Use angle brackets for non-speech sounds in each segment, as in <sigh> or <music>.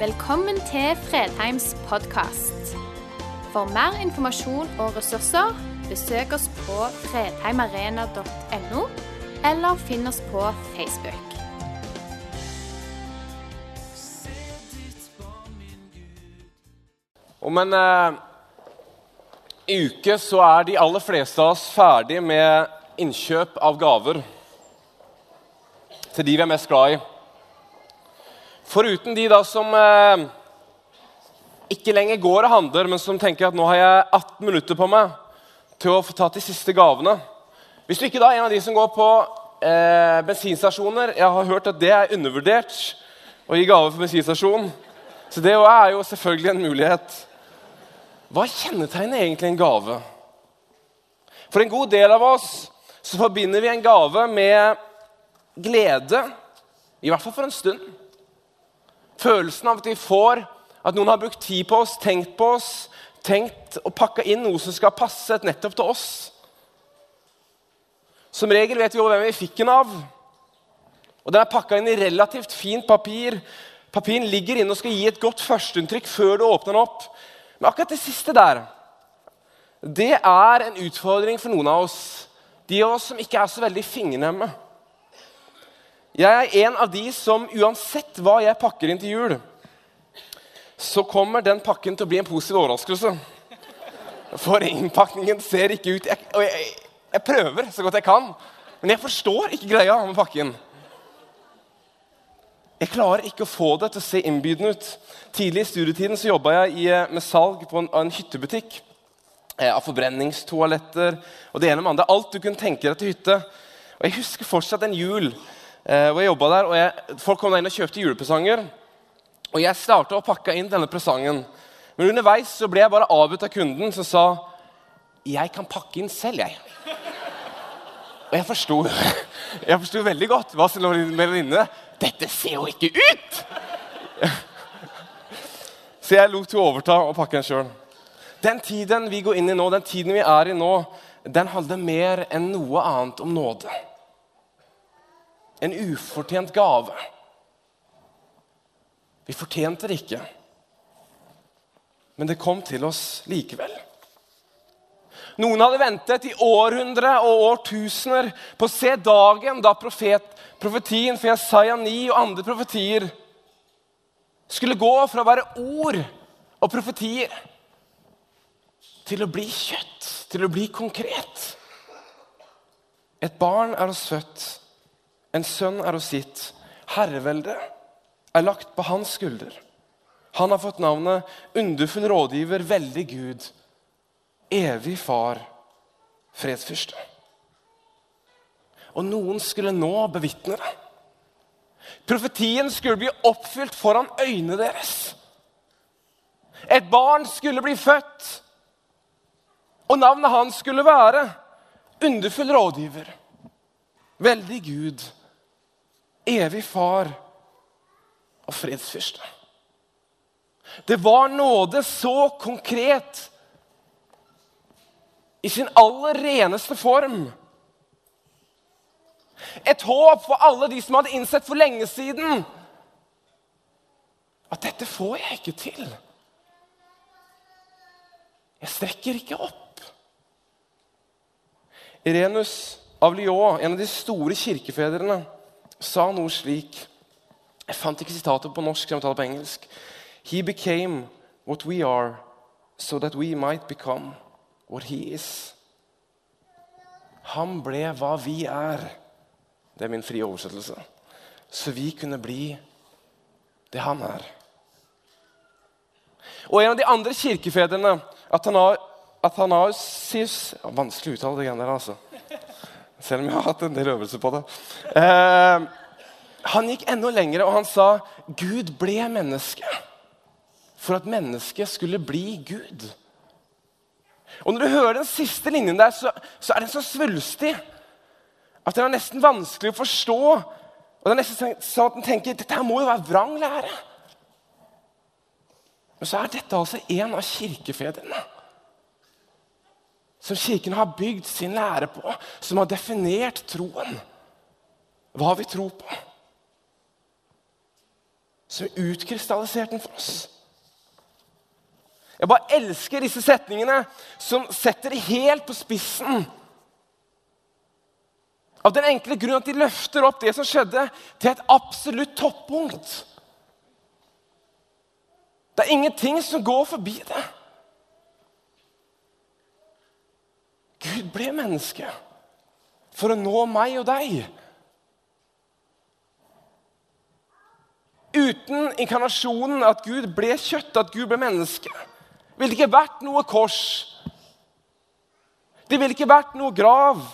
Velkommen til Fredheims podkast. For mer informasjon og ressurser, besøk oss på fredheimarena.no, eller finn oss på Facebook. Om en uh, uke så er de aller fleste av oss ferdig med innkjøp av gaver til de vi er mest glad i. Foruten de da som eh, ikke lenger går og handler, men som tenker at nå har jeg 18 minutter på meg til å få tatt de siste gavene. Hvis du ikke da er en av de som går på eh, bensinstasjoner Jeg har hørt at det er undervurdert å gi gave for bensinstasjon. Så det er jo selvfølgelig en mulighet. Hva kjennetegner egentlig en gave? For en god del av oss så forbinder vi en gave med glede, i hvert fall for en stund. Følelsen av at vi får at noen har brukt tid på oss, tenkt på oss, tenkt å pakke inn noe som skal passe nettopp til oss. Som regel vet vi jo hvem vi fikk den av. Og Den er pakka inn i relativt fint papir. Papiren ligger inne og skal gi et godt førsteinntrykk før du åpner den opp. Men akkurat det siste der, det er en utfordring for noen av oss. De av oss som ikke er så veldig fingerhemme. Jeg er en av de som uansett hva jeg pakker inn til jul, så kommer den pakken til å bli en positiv overraskelse. For innpakningen ser ikke ut jeg, Og jeg, jeg prøver så godt jeg kan, men jeg forstår ikke greia med pakken. Jeg klarer ikke å få det til å se innbydende ut. Tidlig i studietiden så jobba jeg i, eh, med salg på en, en hyttebutikk. Eh, av forbrenningstoaletter og det ene med andre. Alt du kunne tenke deg til hytte. Og Jeg husker fortsatt en jul hvor jeg jobba der. og jeg, Folk kom inn og kjøpte julepresanger. Og jeg starta å pakke inn denne presangen. Men underveis så ble jeg bare avbrutt av kunden som sa jeg kan pakke inn selv, jeg. Og jeg forsto, <laughs> jeg veldig godt hva som lå mellom inne. Dette ser jo ikke ut! <laughs> Så jeg lot henne overta og pakke den sjøl. Den tiden vi går inn i nå, den tiden vi er i nå, den handler mer enn noe annet om nåde. En ufortjent gave. Vi fortjente det ikke, men det kom til oss likevel. Noen hadde ventet i århundre og årtusener på å se dagen da profet, profetien for Jesaja 9 og andre profetier skulle gå fra å være ord og profetier til å bli kjøtt, til å bli konkret. Et barn er oss født, en sønn er hos sitt. Herreveldet er lagt på hans skulder. Han har fått navnet underfull rådgiver, veldig Gud, evig far, fredsfyrste. Og noen skulle nå bevitne det. Profetien skulle bli oppfylt foran øynene deres. Et barn skulle bli født, og navnet hans skulle være underfull rådgiver, veldig Gud, evig far og fredsfyrste. Det var nåde så konkret i sin aller reneste form. Et håp for alle de som hadde innsett for lenge siden at dette får jeg ikke til. Jeg strekker ikke opp. Irenus av Lyon, en av de store kirkefedrene, sa noe slik Jeg fant ikke sitatet på norsk, jeg må på engelsk. He became what we are, so that we might become what he is. Han ble hva vi er. Det er min frie oversettelse. Så vi kunne bli det han er. Og en av de andre kirkefedrene, Athanasius Vanskelig å uttale det greiene der, altså. Selv om jeg har hatt en del øvelser på det. Eh, han gikk enda lenger, og han sa Gud ble menneske for at mennesket skulle bli Gud. Og Når du hører den siste linjen der, så, så er den så svulstig at den er nesten vanskelig å forstå. Og det er nesten sånn at en tenker dette her må jo være vrang lære. Men så er dette altså en av kirkefedrene. Som Kirken har bygd sin lære på, som har definert troen. Hva vi tror på. som utkrystalliserte den for oss. Jeg bare elsker disse setningene som setter det helt på spissen. Av den enkle grunn at de løfter opp det som skjedde, til et absolutt toppunkt. Det er ingenting som går forbi det. Gud ble menneske for å nå meg og deg. Uten inkarnasjonen, at Gud ble kjøtt, at Gud ble menneske, ville det ikke vært noe kors. Det ville ikke vært noe grav.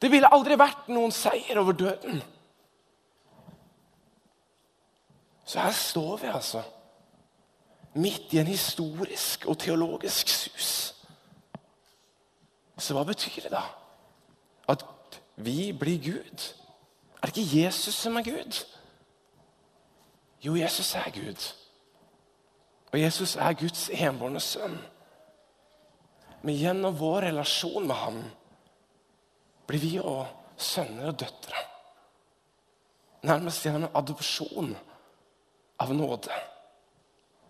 Det ville aldri vært noen seier over døden. Så her står vi altså, midt i en historisk og teologisk sus. Så hva betyr det da? At vi blir Gud? Er det ikke Jesus som er Gud? Jo, Jesus er Gud. Og Jesus er Guds enbårne sønn. Men gjennom vår relasjon med ham blir vi òg sønner og døtre. Nærmest gjennom adopsjon av nåde.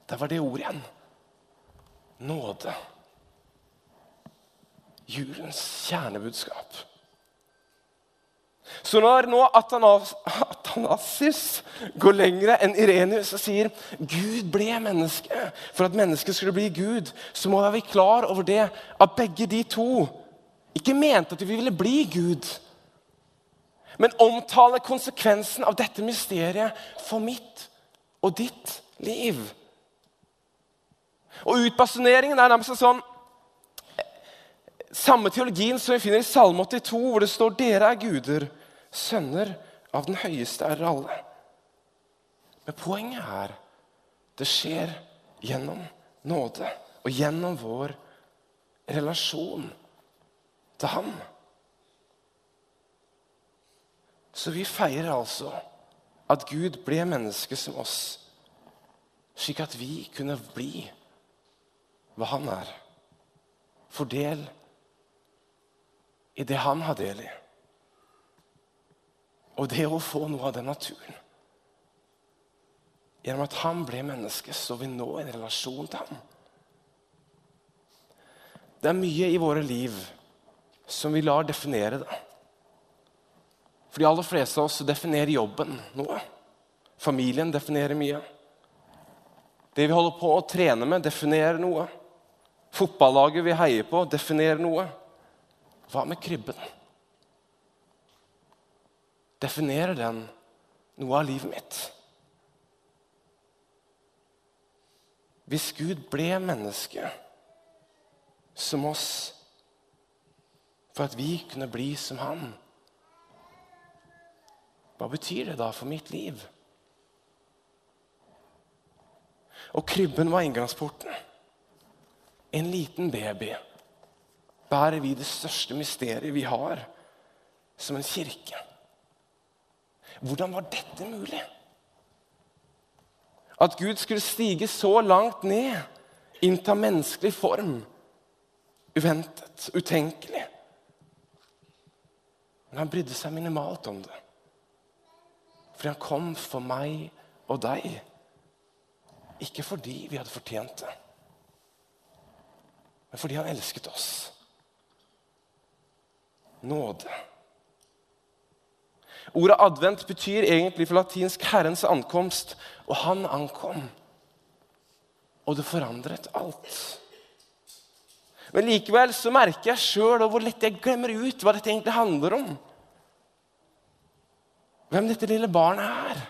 Der var det ordet igjen. Nåde. Julens kjernebudskap. Så når nå Atanasis går lenger enn Irenius og sier Gud ble menneske for at mennesket skulle bli Gud, så må vi være klar over det at begge de to ikke mente at vi ville bli Gud, men omtale konsekvensen av dette mysteriet for mitt og ditt liv. Og Utbasuneringen er nærmest sånn samme teologien som vi finner i Salme 82, hvor det står 'Dere er guder, sønner av den høyeste er alle'. Men poenget er det skjer gjennom nåde og gjennom vår relasjon til ham. Så vi feirer altså at Gud ble menneske som oss, slik at vi kunne bli hva han er. Fordel i det han har del i. Og det å få noe av den naturen. Gjennom at han ble menneske, så vi nå en relasjon til ham. Det er mye i våre liv som vi lar definere det. For de aller fleste av oss definerer jobben noe. Familien definerer mye. Det vi holder på å trene med, definerer noe. Fotballaget vi heier på, definerer noe. Hva med krybben? Definerer den noe av livet mitt? Hvis Gud ble menneske som oss for at vi kunne bli som han, hva betyr det da for mitt liv? Og krybben var inngangsporten. En liten baby bærer vi det største mysteriet vi har, som en kirke. Hvordan var dette mulig? At Gud skulle stige så langt ned, innta menneskelig form. Uventet, utenkelig. Men han brydde seg minimalt om det. Fordi han kom for meg og deg. Ikke fordi vi hadde fortjent det, men fordi han elsket oss nåde. Ordet advent betyr egentlig for latinsk 'Herrens ankomst', og han ankom. Og det forandret alt. Men likevel så merker jeg sjøl hvor lett jeg glemmer ut hva dette egentlig handler om. Hvem dette lille barnet er.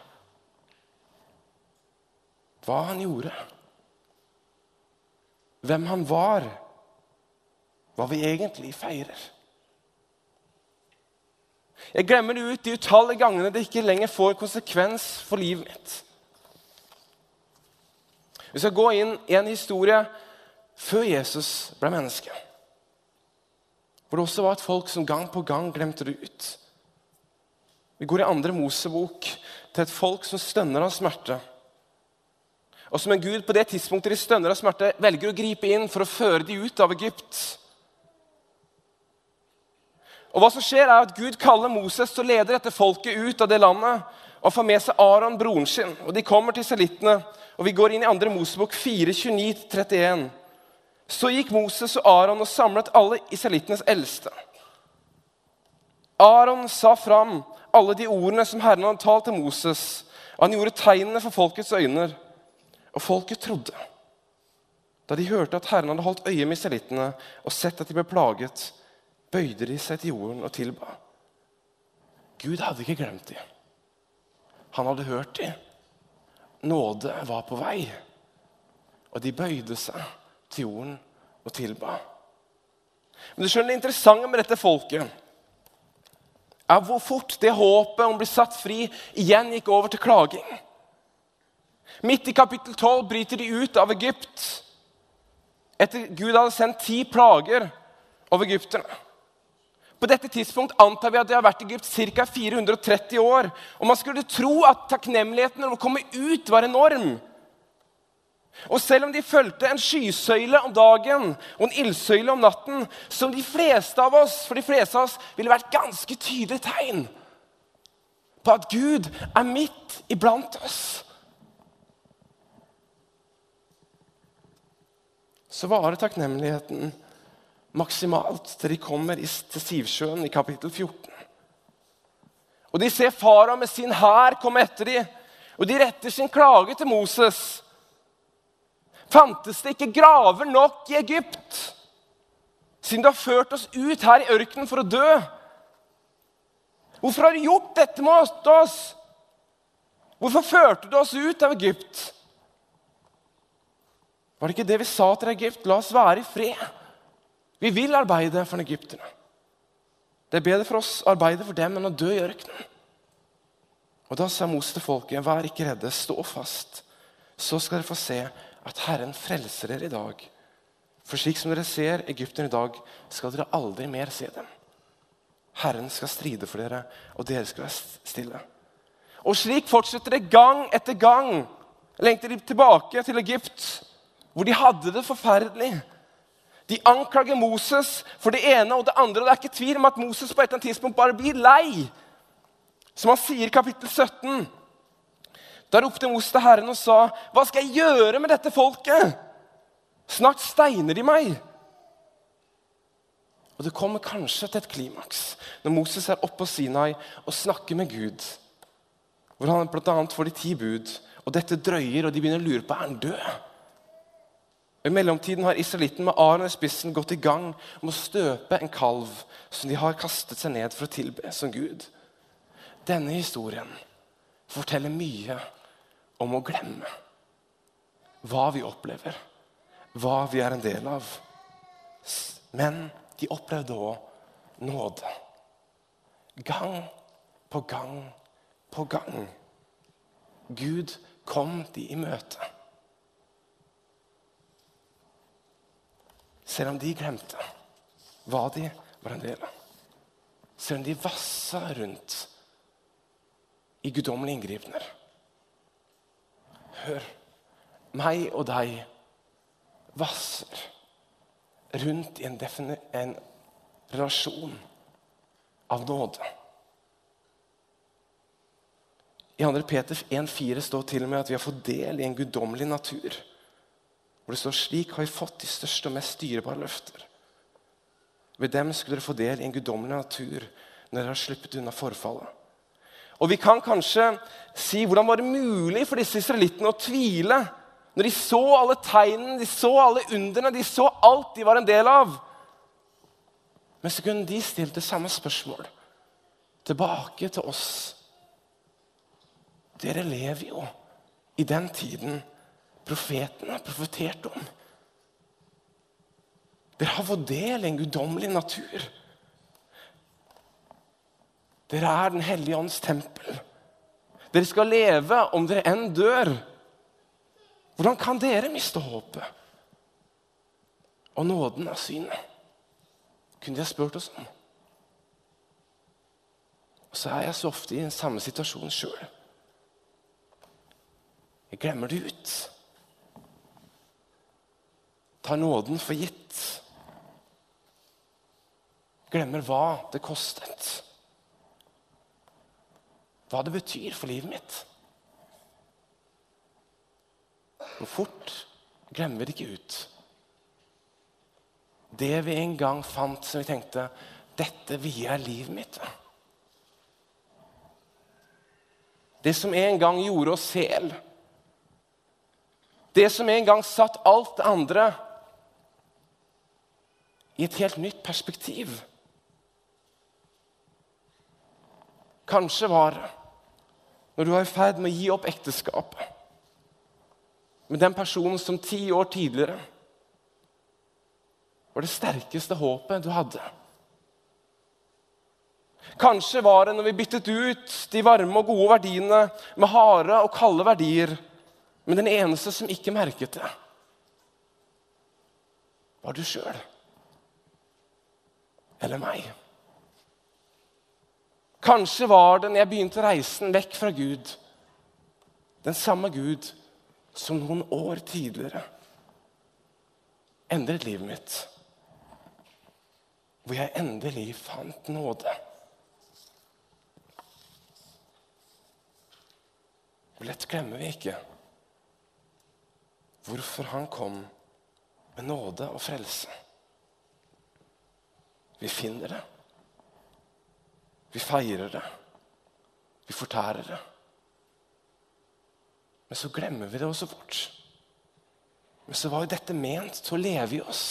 Hva han gjorde. Hvem han var. Hva vi egentlig feirer. Jeg glemmer det ut de utallige gangene det ikke lenger får konsekvens for livet mitt. Vi skal gå inn i en historie før Jesus ble menneske. Hvor det også var et folk som gang på gang glemte det ut. Vi går i andre Mosebok til et folk som stønner av smerte. Og som en gud på det tidspunktet de stønner av smerte, velger å gripe inn for å føre de ut av Egypt. Og hva som skjer er at Gud kaller Moses til å lede dette folket ut av det landet og får med seg Aron, broren sin. Og De kommer til selittene, og vi går inn i 2. Mosebok 4, 29-31. Så gikk Moses og Aron og samlet alle israelittenes eldste. Aron sa fram alle de ordene som Herren hadde talt til Moses, og han gjorde tegnene for folkets øyne. Og folket trodde. Da de hørte at Herren hadde holdt øye med israelittene og sett at de ble plaget, bøyde de seg til jorden og tilba. Gud hadde ikke glemt dem. Han hadde hørt dem. Nåde var på vei. Og de bøyde seg til jorden og tilba. Men du skjønner Det interessante med dette folket er hvor fort det håpet om å bli satt fri igjen gikk over til klaging. Midt i kapittel 12 bryter de ut av Egypt etter Gud hadde sendt ti plager over egypterne. På dette tidspunkt antar vi at de har vært i Egypt ca. 430 år. Og Man skulle tro at takknemligheten over å komme ut var enorm. Og selv om de fulgte en skysøyle om dagen og en ildsøyle om natten, som de fleste av oss for de fleste av oss ville vært ganske tydelige tegn på at Gud er midt iblant oss Så varer takknemligheten maksimalt til de kommer til Sivsjøen i kapittel 14. Og De ser fara med sin hær komme etter dem, og de retter sin klage til Moses. Fantes det ikke graver nok i Egypt, siden du har ført oss ut her i ørkenen for å dø? Hvorfor har du gjort dette med oss? Hvorfor førte du oss ut av Egypt? Var det ikke det vi sa til Egypt? La oss være i fred. Vi vil arbeide for egypterne. Det er bedre for oss å arbeide for dem enn å dø i ørkenen. Og Da sa Moses til folket, vær ikke redde, stå fast. Så skal dere få se at Herren frelser dere i dag. For slik som dere ser egypterne i dag, skal dere aldri mer se dem. Herren skal stride for dere, og dere skal være stille. Og slik fortsetter det gang etter gang. Lengter de tilbake til Egypt, hvor de hadde det forferdelig. De anklager Moses for det ene og det andre. og Det er ikke tvil om at Moses på et eller annet tidspunkt bare blir lei. Som han sier i kapittel 17. Da ropte Moses til Herren og sa, 'Hva skal jeg gjøre med dette folket?' Snart steiner de meg. Og Det kommer kanskje til et klimaks når Moses er oppe på Sinai og snakker med Gud. Hvor han bl.a. får de ti bud. Og dette drøyer, og de begynner å lure på er han død. I mellomtiden har israelitten med Aron i spissen gått i gang med å støpe en kalv som de har kastet seg ned for å tilbe som Gud. Denne historien forteller mye om å glemme hva vi opplever, hva vi er en del av. Men de opplevde òg nåde. Gang på gang på gang. Gud kom de i møte. Selv om de glemte hva de var en del av. Selv om de vassa rundt i guddommelige inngripener. Hør. Meg og deg vasser rundt i en, en relasjon av nåde. I 2. Peter 1,4 står til og med at vi har fått del i en guddommelig natur. Hvor det står slik har vi fått de største og mest styrebare løfter. Ved dem skulle dere få del i en guddommelig natur når dere har sluppet unna forfallet. Og Vi kan kanskje si hvordan var det mulig for disse israelittene å tvile når de så alle tegnene, de så alle underne, de så alt de var en del av. Men så kunne de stilt det samme spørsmål tilbake til oss. Dere lever jo i den tiden profetene har profetert om. Dere har fått del i en guddommelig natur. Dere er Den hellige ånds tempel. Dere skal leve om dere enn dør. Hvordan kan dere miste håpet? Og nåden av synet? Kunne de ha spurt oss om. Og så er jeg så ofte i den samme situasjonen sjøl. Jeg glemmer det ut. Tar nåden for gitt. Glemmer hva det kostet. hva det betyr for livet mitt. Hvor fort glemmer vi det ikke ut. Det vi en gang fant som vi tenkte dette vier jeg livet mitt. Det som en gang gjorde oss hel. Det som en gang satt alt det andre i et helt nytt perspektiv. Kanskje var det når du var i ferd med å gi opp ekteskapet med den personen som ti år tidligere var det sterkeste håpet du hadde. Kanskje var det når vi byttet ut de varme og gode verdiene med harde og kalde verdier, men den eneste som ikke merket det, var du sjøl. Eller meg. Kanskje var det når jeg begynte reisen vekk fra Gud, den samme Gud som noen år tidligere endret livet mitt. Hvor jeg endelig fant nåde. Hvor lett glemmer vi ikke hvorfor han kom med nåde og frelse. Vi finner det. Vi feirer det. Vi fortærer det. Men så glemmer vi det også fort. Men så var jo dette ment til å leve i oss.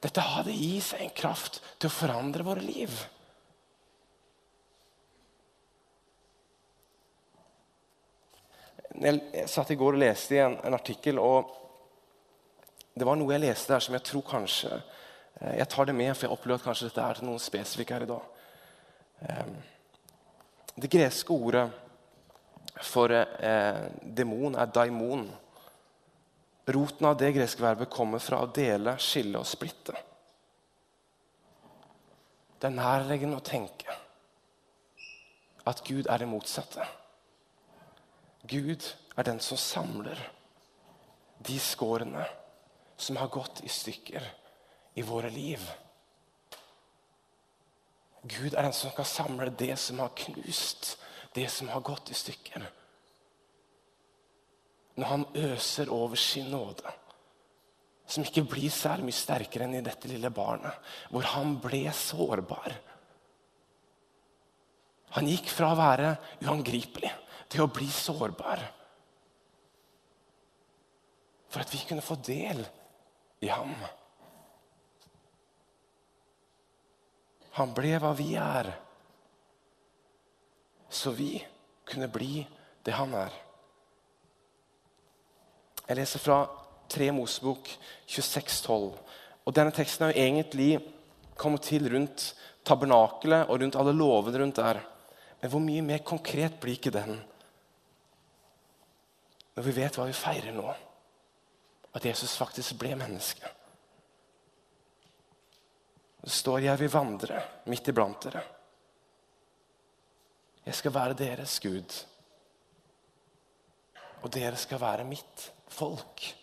Dette hadde i seg en kraft til å forandre våre liv. Jeg satt i går og leste i en, en, artikkel, og det var noe jeg leste der som jeg tror kanskje eh, Jeg tar det med, for jeg opplever at kanskje dette er til noen spesifikke her i dag. Ehm, det greske ordet for eh, demon er daimon. Roten av det greske verbet kommer fra å dele, skille og splitte. Det er nærliggende å tenke at Gud er det motsatte. Gud er den som samler de skårene som har gått i stykker i våre liv. Gud er den som kan samle det som har knust, det som har gått i stykker når han øser over sin nåde, som ikke blir særlig mye sterkere enn i dette lille barnet, hvor han ble sårbar. Han gikk fra å være uangripelig til å bli sårbar. For at vi kunne få del i ham. Han ble hva vi er, så vi kunne bli det han er. Jeg leser fra 3 Mosebok 26,12. Og Denne teksten har jo egentlig kommet til rundt tabernakelet og rundt alle lovene rundt der. Men hvor mye mer konkret blir ikke den når vi vet hva vi feirer nå? At Jesus faktisk ble menneske. Det står 'Jeg vil vandre midt iblant dere'. Jeg skal være deres Gud, og dere skal være mitt folk.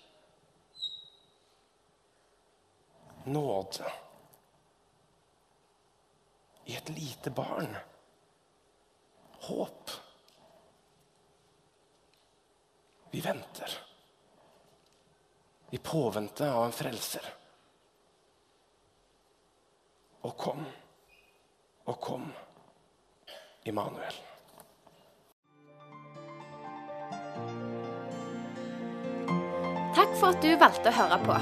Nåde i et lite barn. Håp. Vi venter i påvente av en frelser. Og kom, og kom, Immanuel. Takk for at du valgte å høre på.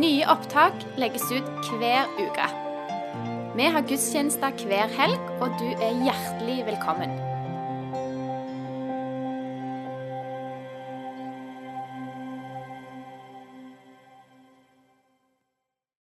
Nye opptak legges ut hver uke. Vi har gudstjenester hver helg, og du er hjertelig velkommen.